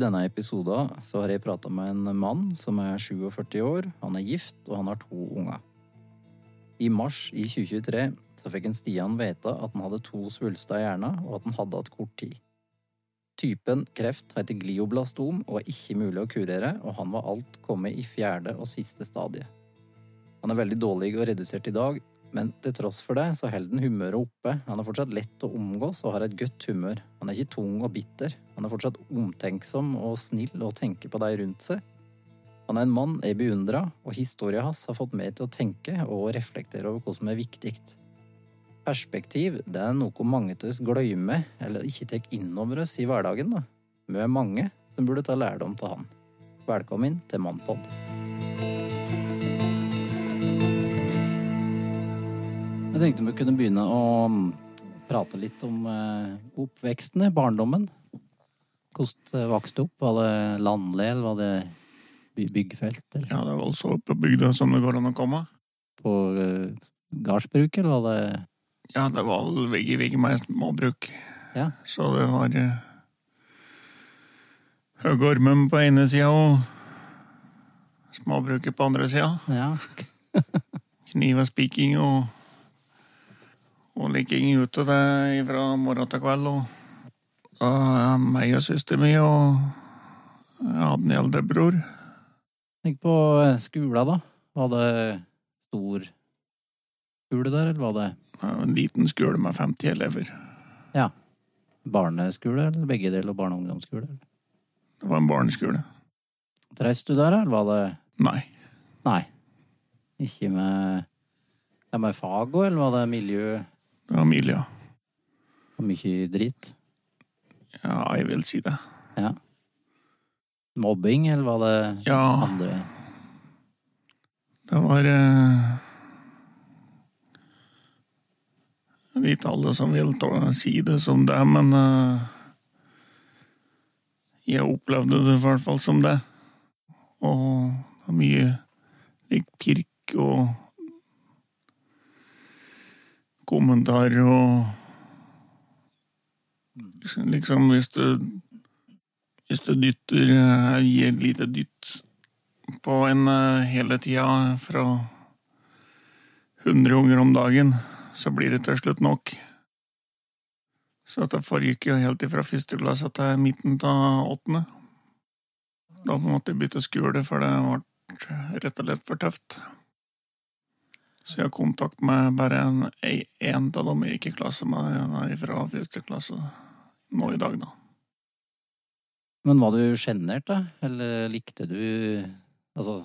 denne episoden så har jeg prata med en mann som er 47 år, han er gift og han har to unger. I mars i 2023 så fikk en Stian vite at han hadde to svulster i hjernen, og at han hadde hatt kort tid. Typen kreft heter glioblastom og er ikke mulig å kurere, og han var alt kommet i fjerde og siste stadie. Han er veldig dårlig og redusert i dag, men til tross for det så holder han humøret oppe. Han er fortsatt lett å omgås og har et godt humør. Han er ikke tung og bitter. Han er fortsatt omtenksom og snill og tenker på de rundt seg. Han er en mann jeg beundrer, og historien hans har fått meg til å tenke og reflektere over hva som er viktig. Perspektiv det er noe mange av oss glemmer eller ikke tar inn over oss i hverdagen. da. Vi er mange som burde ta lærdom av han. Velkommen til Mannpod. Jeg tenkte vi kunne begynne å prate litt om oppvekstene, oppveksten, barndommen. Hvordan vokste vokste opp? Var det landlig, eller var det by- byggfelt? Eller Ja, det var altså så på bygda som det går an å komme. på uh, gardsbruk, eller var det Ja, det var vel vegg i vegg med småbruk. Ja. Så det var uh, Høgormen på ene sida og småbruket på andre sida. Ja. Kniv og spiking og, og ut ute det fra morgen til kveld. Og da er meg og søsteren min og jeg hadde en eldre bror. Tenk på eh, skolen, da. Var det stor skole der, eller var det En liten skole med 50 elever. Ja. barneskole, eller begge deler, barne- og ungdomsskole? Det var en barneskole. Reiste du der, eller var det Nei. Nei. Ikke med med fag òg, eller var det miljø Var og mye drit? Ja, jeg vil si det. Ja. Mobbing, eller var det Ja, andre det var eh, Jeg vet alle som vil si det som det, men eh, jeg opplevde det i hvert fall som det. Og det var mye pirk og kommentarer og Liksom hvis du Hvis du dytter eh, Gir et lite dytt på en eh, hele tida fra 100 unger om dagen, så blir det til slutt nok. Så dette foregikk jo helt ifra første klasse til midten av åttende. Da måtte jeg bytte skole, for det ble rett og slett for tøft. Så jeg har kontakt med bare en, en av dem jeg gikk i klasse med nei, fra første klasse nå i dag, da. Men var du sjenert, da? Eller likte du altså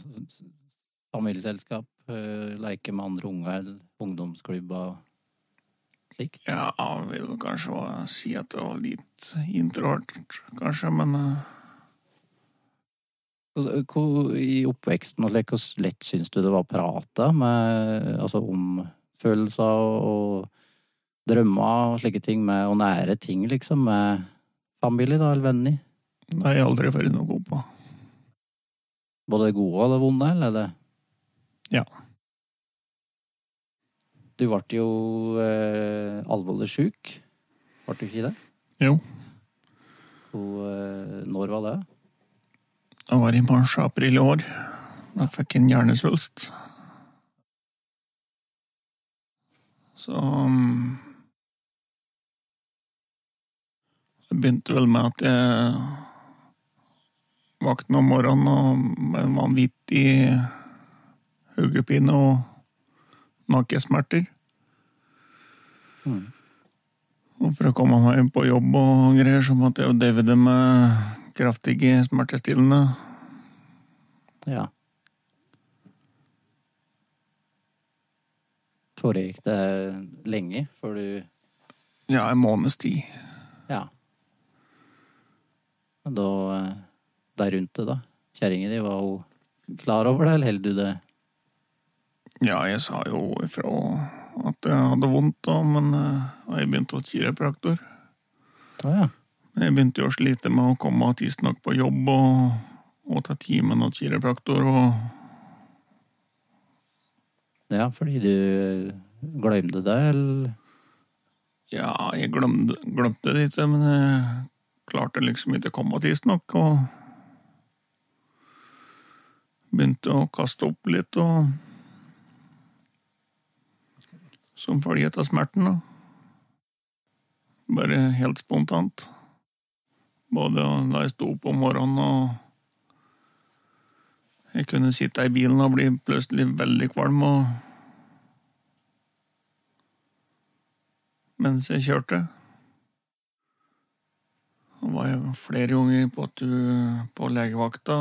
familieselskap, eh, leke med andre unger, eller ungdomsklubber og slikt? Ja, jeg vil kanskje si at det var litt introvert, kanskje, men hvor- I oppveksten, og hvor lett syns du det var å prate med, altså, om følelser og, drømmer og slike ting, med, og nære ting, liksom, med familie da, eller venner? jeg har aldri vært noe god på. Både det gode og det vonde, eller er det? Ja. Du ble jo eh, alvorlig sjuk. Ble du ikke det? Jo. Og, eh, når var det? Det var i mars-april i år. Da fikk jeg en hjernesvulst. Så um, Det begynte vel med at jeg våkna om morgenen og med en vanvittig hodepine og nakkesmerter. Mm. Og for å komme meg på jobb og greier, så måtte jeg jo DVD med kraftige smertestillende. Ja. Foregikk det lenge før du Ja, en måneds tid. Ja. Og da eh, Der rundt det, da? Kjerringa di, var hun klar over det, eller holder du det Ja, jeg sa jo ifra at jeg hadde vondt, da, men eh, jeg begynte hos kiropraktor. Ah, ja. Jeg begynte jo å slite med å komme tidsnok på jobb og, og ta timen hos kiropraktor. og Ja, fordi du glemte det, eller Ja, jeg glemte, glemte det ikke, men jeg klarte liksom ikke å komme tidsnok, og begynte å kaste opp litt, og som følge av smerten, da. Bare helt spontant. Både da jeg sto opp om morgenen og jeg kunne sitte i bilen og bli plutselig veldig kvalm og mens jeg kjørte. Det var flere ganger på, på legevakta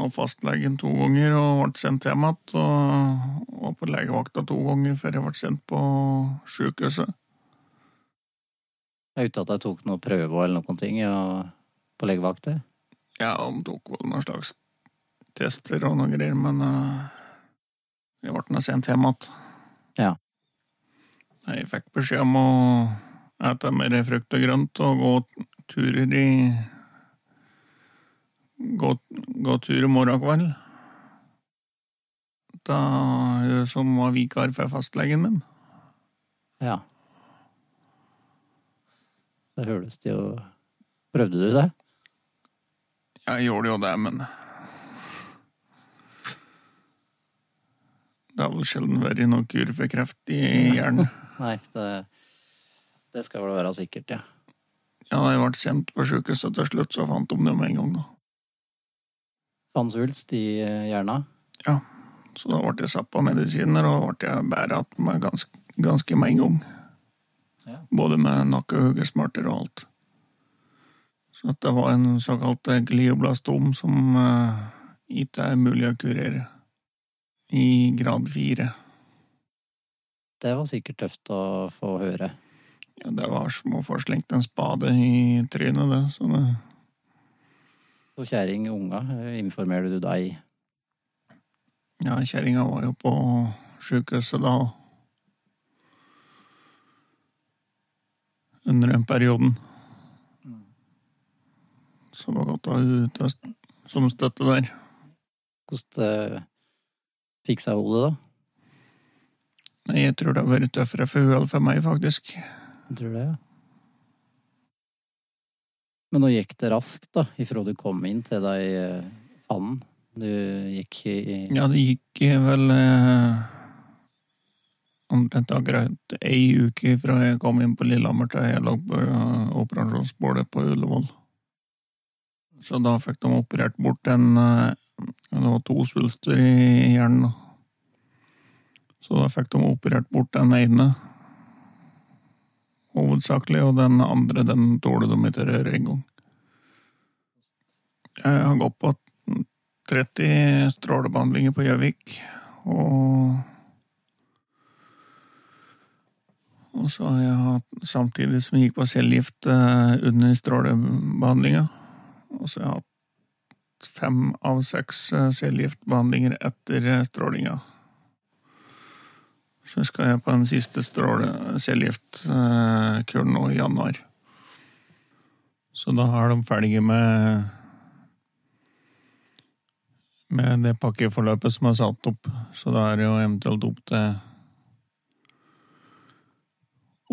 og fastlegen to ganger og ble sendt hjem igjen. Og, og på legevakta to ganger før jeg ble sendt på sjukehuset. Uten at jeg tok noen prøver eller noen ting på legevakter. Ja, de tok vel noen slags tester og noen greier, men uh, jeg ble nå sendt hjem igjen. Ja. Jeg fikk beskjed om å ete mer frukt og grønt og gå turer i Gå, gå tur i morgen kveld. Da jeg som var vikar for fastlegen min. Ja. Det høres det jo Prøvde du det? Jeg gjorde jo det, men Det har vel sjelden vært noe kur for kreft i hjernen. Nei, det, det skal vel være sikkert, ja. Ja, da jeg ble sendt på sjukehuset til slutt, så fant de det med en gang, da. Fannsvulst i hjernen? hjerna. Ja, så da ble jeg satt på medisiner, og ble jeg bæret igjen ganske, ganske med en gang. Ja. Både med nakkehuggesmerter og alt. Så at det var en såkalt glioblastom som eh, ikke er mulig å kurere. I grad fire. Det var sikkert tøft å få høre. Ja, det var som å få slengt en spade i trynet, det. Så det Så kjerring, unga, eh, informerer du deg? Ja, kjerringa var jo på sjukehuset da. Under den perioden. Så det var godt å ha henne til å st- som støtte der. Hvordan eh, fiksa hun det, da? Nei, jeg tror det har vært tøffere for henne enn for meg, faktisk. Jeg tror det, ja. Men nå gikk det raskt, da, ifra du kom inn til deg eh, fanden. Du gikk i Ja, det gikk vel eh, omtrent akkurat ei uke fra jeg kom inn på Lillehammer til jeg lå på eh, operasjonsbordet på Ullevål. Så da fikk de operert bort en eh, Det var to svulster i hjernen. Så da fikk de operert bort den ene, hovedsakelig, og den andre den tåler de ikke å røre engang. Jeg har gått på 30 strålebehandlinger på Gjøvik, og Og så har jeg hatt, samtidig som jeg gikk på cellegift eh, under strålebehandlinga, og så har jeg hatt fem av seks eh, cellegiftbehandlinger etter eh, strålinga. Så skal jeg på den siste cellegiftkuren nå i januar. Så da er de ferdige med med det pakkeforløpet som er satt opp. Så da er det jo eventuelt opp til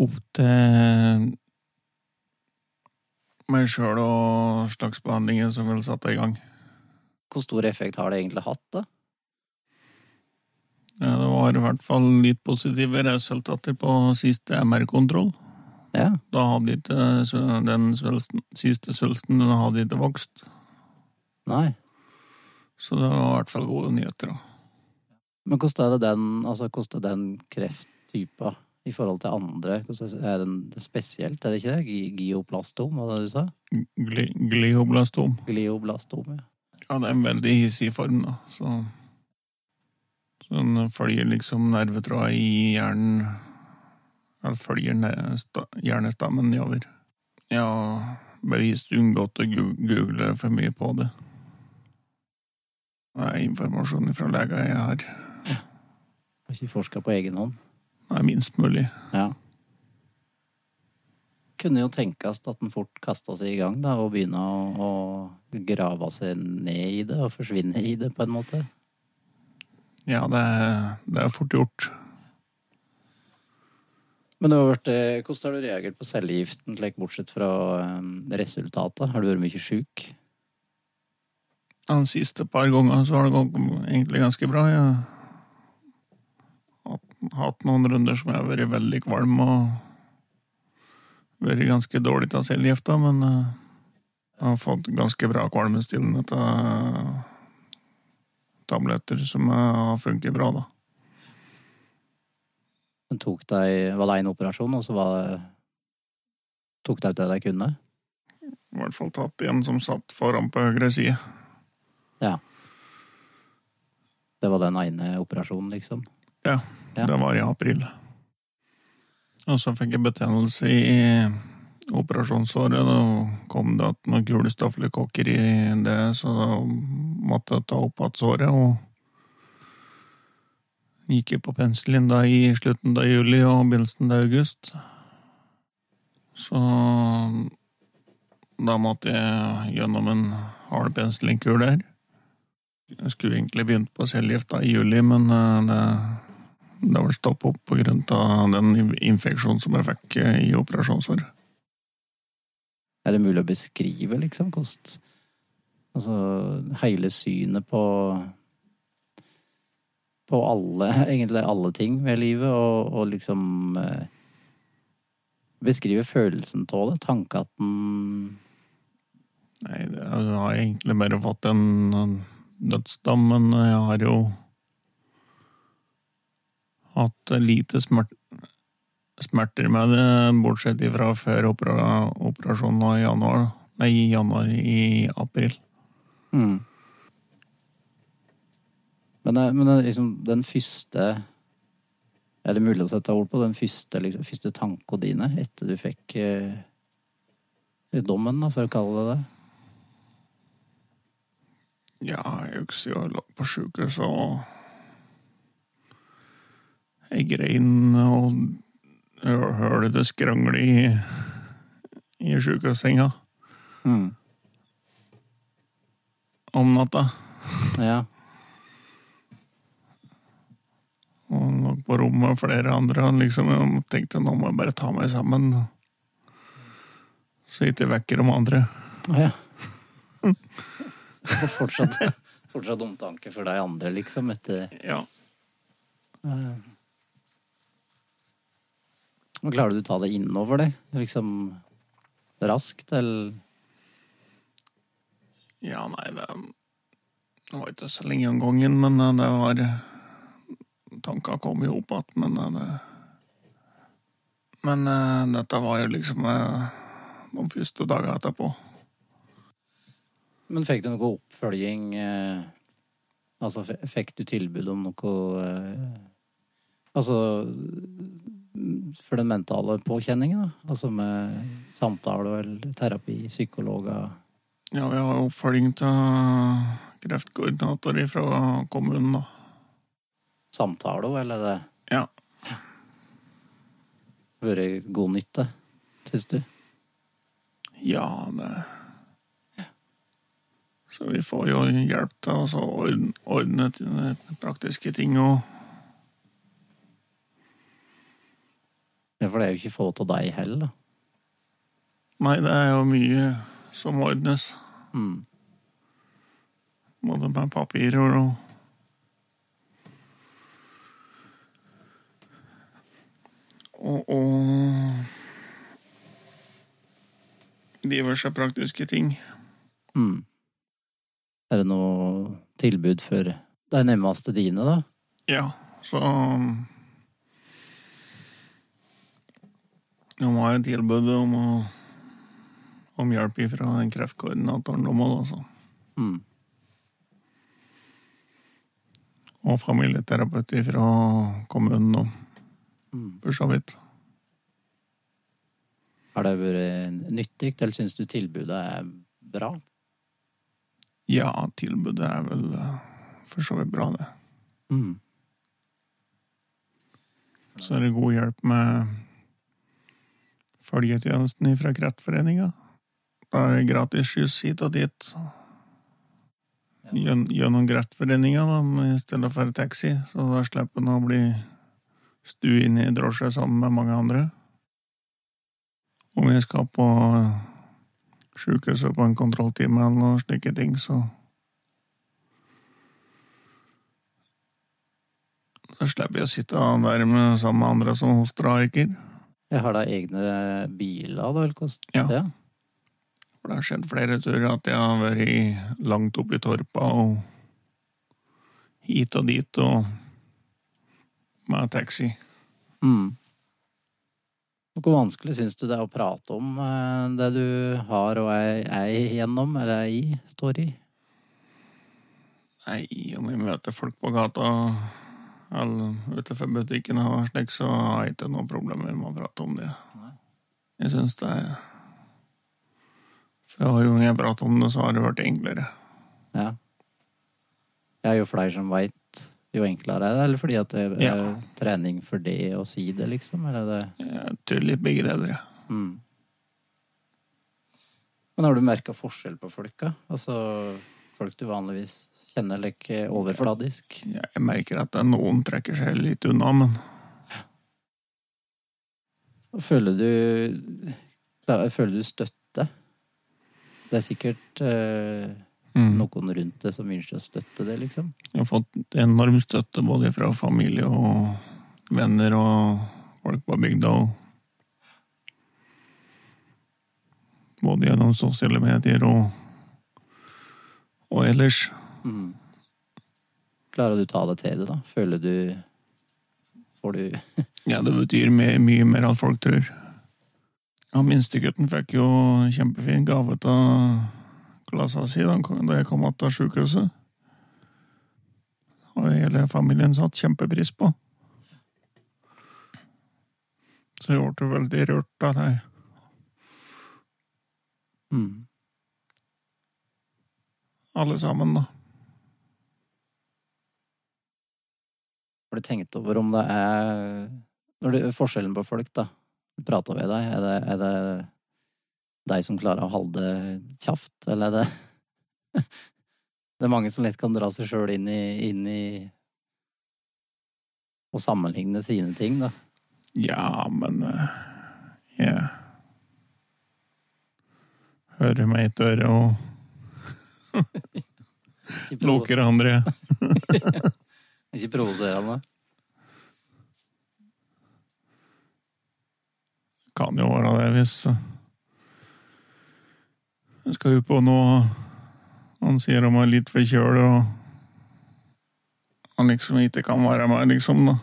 Opp til meg sjøl og slags behandlinger som vil sette i gang. Hvor stor effekt har det egentlig hatt, da? Ja, det var i hvert fall litt positive resultater på siste MR-kontroll. Ja. Da hadde ikke den svulsten, siste svulsten den hadde ikke vokst. Nei. Så det var i hvert fall gode nyheter. da. Men hvordan er det den, altså, hvordan er den krefttypa i forhold til andre? Er den spesielt, er det ikke det? Gi- Gioplastom, var det du sa? Gli glioblastom. Glioblastom, ja. Ja, det er en veldig hissig form, da. Så, så den følger liksom nervetråda i hjernen Eller følger ne- sta- hjernestammen nedover. Ja, bevisst unngått å google for mye på det. Det er informasjon fra leger jeg har. Har ikke forska på egen hånd. Er minst mulig. Ja. Kunne jo tenkes at den fort kasta seg i gang da, og begynne å, å grave seg ned i det og forsvinne i det, på en måte. Ja, det er, det er fort gjort. Men vært, eh, hvordan har du reagert på cellegiften, bortsett fra eh, resultatet? Har du vært mye sjuk? De siste par gangene så har det gått egentlig ganske bra. Jeg hatt- noen runder som jeg har vært veldig kvalm og vært ganske dårlig av cellegifta, men eh, jeg har fått ganske bra kvalmestillende til tabletter som eh, har funket bra, da. Men tok deg, var det en operasjon, og så var det Tok deg ut det de kunne? I hvert fall tatt en som satt foran på høyre side. Ja. Det var den ene operasjonen, liksom? Ja. Det var i april. Og så fikk jeg betennelse i operasjonsåret. Da kom det at noen gule stafylokokker i det, så da måtte jeg ta opp igjen såret. Og gikk jeg på penselen da i slutten av juli og begynnelsen av august. Så da måtte jeg gjennom en hard penicillinkur der. Jeg skulle egentlig begynt på cellegift i juli, men eh, det har var stopp opp av den infeksjonen som jeg fikk eh, i operasjonsåret. Er det mulig å beskrive, liksom, hvordan Altså hele synet på På alle, egentlig alle ting ved livet, og, og liksom eh, Beskrive følelsen av det, tanken at den Nei, det, jeg har egentlig bare fått en en dødsdom, men jeg har jo hatt lite smert, smerter med det, bortsett fra før opera, operasjonen i januar. Nei, i januar i april. mm. Men, det, men det, liksom den første Er det mulig å sette ord på den første, liksom, første tankene dine etter du fikk eh, dommen, da, for å kalle det det? Ja, jeg husker jeg lå på sjukehuset og grein og hørte det skrangle i, i sjukehussenga Mm. om natta. Ja. Og lå på rommet med flere andre. og Liksom, jeg tenkte nå må jeg bare ta meg sammen. Så ikke vekker de andre. Ja. Og fortsatt, fortsatt omtanke for deg andre, liksom, etter Ja. eh. Men Klarer du å ta det innover deg? Liksom raskt, eller ja, nei, det, det var ikke så lenge om gangen, men eh, det var Tanka kom jo opp igjen, men eh, det, Men eh, dette var jo liksom de første dagene etterpå. Men fikk du noe oppfølging Altså, fikk du tilbud om noe Altså for den mentale påkjenningen, da? Altså med samtale eller terapi, psykologer Ja, vi har oppfølging av kreftkoordinator fra kommunen, da. Samtale, eller er det Ja. vært god nytte, syns du? Ja, det Så vi får jo hjelp til å ordne, ordne praktiske ting og Ja, for det er jo ikke få av deg heller, da. Nei, det er jo mye som ordnes. Mm. Både med papirer og Og, og diverse praktiske ting. Mm. Er det noe tilbud for de nærmeste dine, da? Ja, så De har et tilbud om, å, om hjelp fra den kreftkoordinatoren de òg, altså. Mm. Og familieterapeut fra kommunen òg, Mm. for så vidt. Har det vært nyttig, eller syns du tilbudet er bra? Ja, tilbudet er vel eh, for så vidt bra, det. Mm. Så er det god hjelp med følgetjenesten fra Kreftforeninga. Da er det gratis skyss hit og dit. Gjennom Kreftforeninga, da, i stedet for taxi. Så da slipper en å bli stuet inn i drosje sammen med mange andre. Om jeg skal på sjukehuset på en kontrolltime eller noen slike ting, så Så slipper jeg å sitte der med, sammen med andre som hoster og harker. Jeg har da egne biler, da? Eller Ja. Ja. For det har skjedd flere turer at jeg har vært langt oppe i Torpa og hit og dit og med taxi. Mm. Hvor vanskelig syns du det er å prate om eh, det du har og er, er igjennom, eller er i, står i? Nei, om jeg møter folk på gata eller utenfor butikken og slik, så har jeg ikke noe problemer med å prate om det. Jeg syns det er For hver gang jeg prater om det, så har det vært enklere. Ja. Er jo flere som veit, jo enklere er det. Eller fordi at det er Ja. trening for det å si det, liksom? Eller er det Jeg tror litt begge deler. ja. mm. Men har du merka forskjell på folka? Altså folk du vanligvis kjenner ikke overfladisk? Jeg merker at noen trekker seg litt unna, men Føler du Føler du støtte? Det er sikkert eh, mm. noen rundt det som ønsker å støtte det, liksom. jeg har fått enorm støtte både fra familie og venner og folk på bygda. Både gjennom sosiale medier og, og ellers. Mm. Klarer du ta det til det, da? Føler du Får du Ja, det betyr mye, mye mer enn folk tror. Ja, Minstegutten fikk jo kjempefin gave av klassa si da jeg kom tilbake av sjukehuset. Og hele familien satte kjempepris på. Så jeg ble veldig rørt av det. mm. Alle sammen, da. Du tenkt over om det er det, Forskjellen på folk, da. Prata ved deg. Er det, er det deg som klarer å holde det kjapt, eller er det Det er mange som lett kan dra seg sjøl inn, i- inn i Å sammenligne sine ting, da. Ja, men eh, Jeg hører meg i et øre og lukker andre. Ikke provoserende. Kan jo være det hvis Jeg skal jo på noe Han sier om er litt forkjølet, og han liksom ikke kan være med, liksom. da.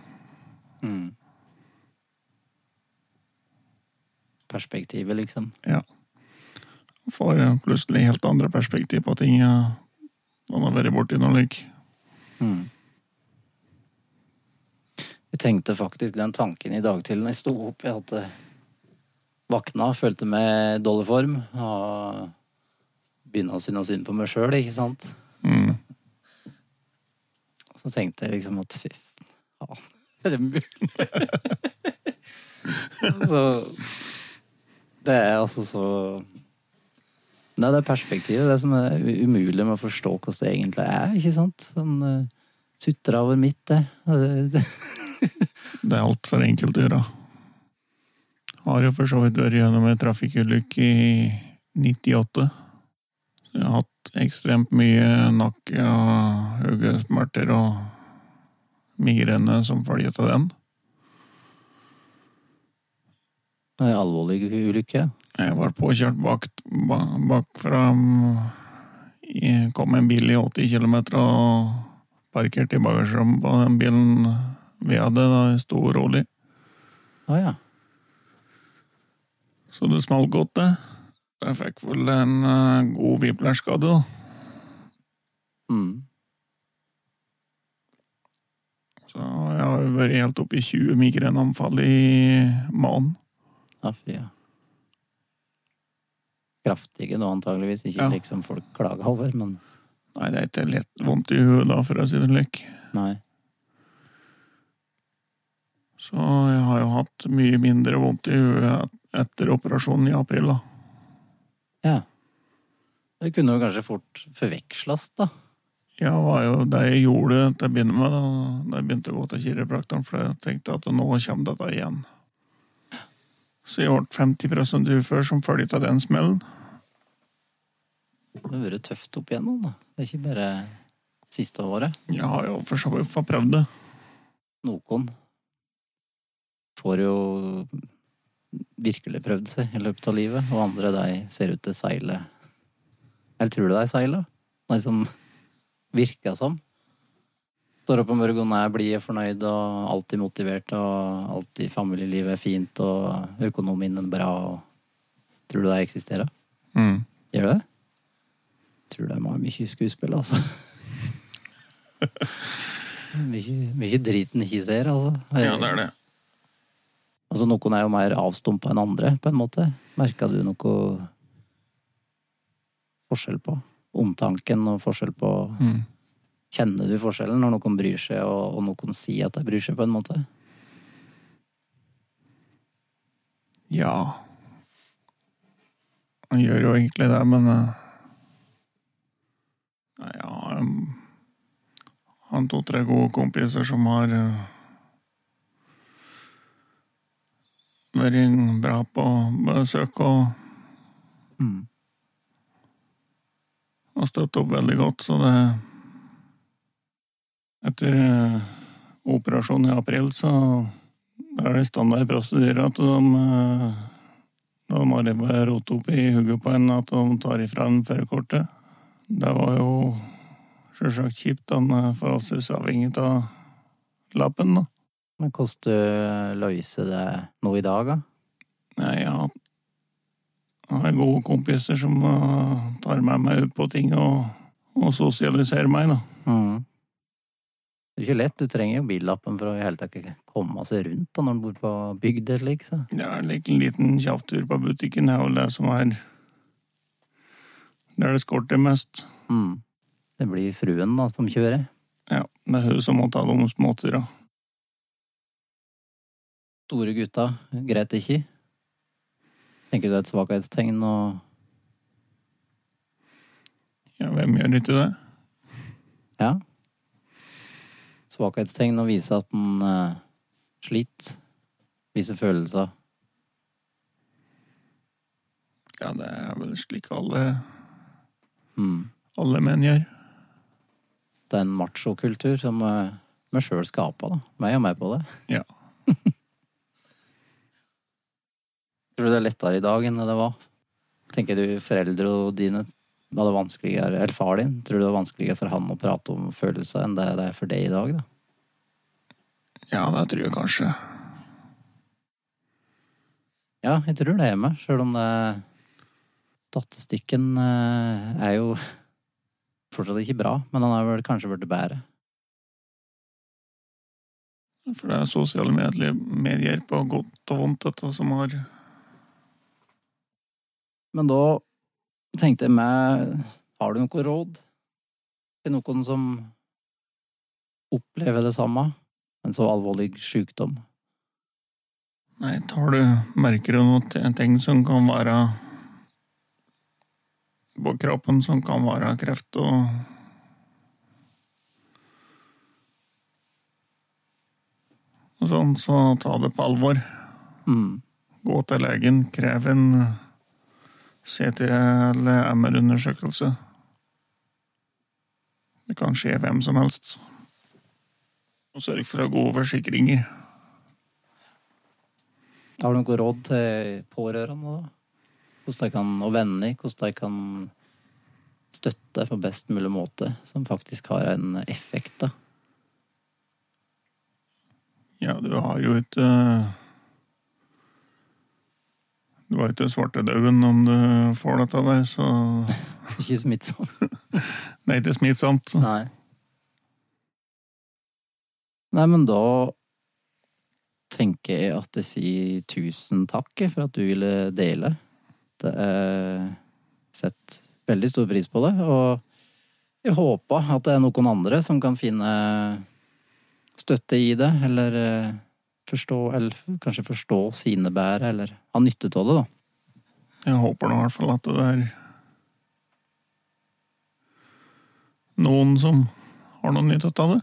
Mm. Perspektivet, liksom. Ja. Får plutselig helt andre perspektiv på ting ja, man har vært borti noe lik. Mm. Jeg tenkte faktisk den tanken i dag til når jeg sto opp. Jeg hadde vakna, følte meg i dårlig form. Og begynne å synes synd på meg sjøl, ikke sant. Mm. Så tenkte jeg liksom at fy faen, er det mulig? så Det er altså så Nei, det er perspektivet, det som er umulig med å forstå hvordan det egentlig er, ikke sant? Sånn uh, sutra over mitt, det. det, er altfor enkelt å gjøre. Har jo for så vidt vært gjennom en trafikkulykke i 98. Så jeg har hatt ekstremt mye nakke- og hodesmerter og migrene som følge av den. en alvorlig ulykke. Jeg var påkjørt bak, bakfra Kom en bil i 80 km og parkerte i bagasjerommet på den bilen vi hadde da sto rolig. Å ja. Så det smalt godt, det. Jeg fikk vel en uh, god whiplash-skade, da. Mm. Så jeg har jo vært helt oppe i 20 migreneanfall i måneden. Ja, fy, ja. Kraftige nå, antageligvis. Ikke Ja. slik som folk klager over, men Nei, det er ikke lett vondt i huet da, for å si det slik. nei. Så jeg har jo hatt mye mindre vondt i huet etter operasjonen i april, da. Ja. Det kunne jo kanskje fort forveksles, da. Ja, det var jo det jeg gjorde til å begynne med, da, da jeg begynte å gå til kiropraktoren, for jeg tenkte at nå kommer dette igjen. Så jeg ble 50% ufør som følge av den smellen. Det har vært tøft opp igjennom, da. Det er ikke bare siste året. Jeg har jo for så vidt fått prøvd det. Noen får jo virkelig prøvd seg i løpet av livet, og andre de ser ut til å seile. Eller tror du de seiler? De som virker som. Står opp om morgenen, er blide, fornøyd og alltid motivert og alltid familielivet er fint og økonomien er bra. Og... Tror du de eksisterer? Mm. Gjør det? Tror de har mye skuespill, altså. mye, mye driten ikke ser, altså. Ja, det er det. Altså, noen er jo mer avstumpa enn andre, på en måte. Merka du noe forskjell på omtanken og forskjell på Mm. Kjenner du forskjellen når noen bryr seg, og, og noen sier at de bryr seg, på en måte? Ja Han gjør jo egentlig det, men eh, Nei, ja Han to-tre gode kompiser som har eh, vært bra på besøk og, Mm. og støtt opp veldig godt, så det Etter eh, operasjonen i april, så er det standard prosedyre at de eh, da må de bare rote opp i hugget på en at de tar ifra en førerkortet. Det var jo sjølsagt kjipt, han er forholdsvis avhengig av lappen, da. Men hvordan du løser det nå i dag, da? Nei, har jeg har gode kompiser som eh, tar med meg ut på ting og, og sosialiserer meg, da. Mm. Det er ikke lett, du trenger jo billappen for å i hele tatt komme seg rundt da, når du bor på bygda slik, så. Ja, en liten, kjapptur på butikken er vel det som er Der det skorter mest. Mm. Det blir fruen da som kjører. Ja, det er hun som må ta de småturene. Store gutta, greit ikke? Tenker du det er et svakhetstegn å Ja, hvem gjør ikke det? Ja. Svakhetstegn å vise at en uh, sliter. Vise følelser. Ja, det er vel slik alle, Mm. alle menn gjør. Det er en machokultur som vi sjøl skapa, da. Meg og med på det. Ja. Tror du det er lettere i dag enn det var? Tenker du foreldre og dine var det vanskeligere, eller far din, tror du det var vanskeligere for han å prate om følelser enn det det er for deg i dag, da? Ja, det tror jeg kanskje. Ja, jeg tror det er meg, sjøl om det Statistikken eh, er jo fortsatt ikke bra, men den har vel kanskje blitt bedre. For det er sosiale medier, medier på godt og vondt, dette som har Men da tenkte jeg meg Har du noe råd til noen som opplever det samme? En så alvorlig sykdom? Nei, tar du Merker du noen ting som kan være på kroppen som kan være kreft og og sånn, så ta det på alvor. Mm. Gå til legen, krev en CT eller MR-undersøkelse. Det kan skje hvem som helst. Og sørg for å ha gode forsikringer. Har du noe råd til pårørende, da? Hvordan de kan, og venner, hvordan de kan støtte på best mulig måte, som faktisk har en effekt, da? Ja, du har jo ikke Du har ikke svartedauden om du får dette der, så Ikke smittsomt. det er ikke smittsomt. Nei. Nei, men da tenker jeg at jeg sier tusen takk for at du ville dele. Det er sett veldig stor pris på det, og jeg håper at det er noen andre som kan finne støtte i det, eller eh, forstå, eller kanskje forstå sine bær, eller ha nytte av det, da. Jeg håper nå i hvert fall at det er noen som har noe nytt av det?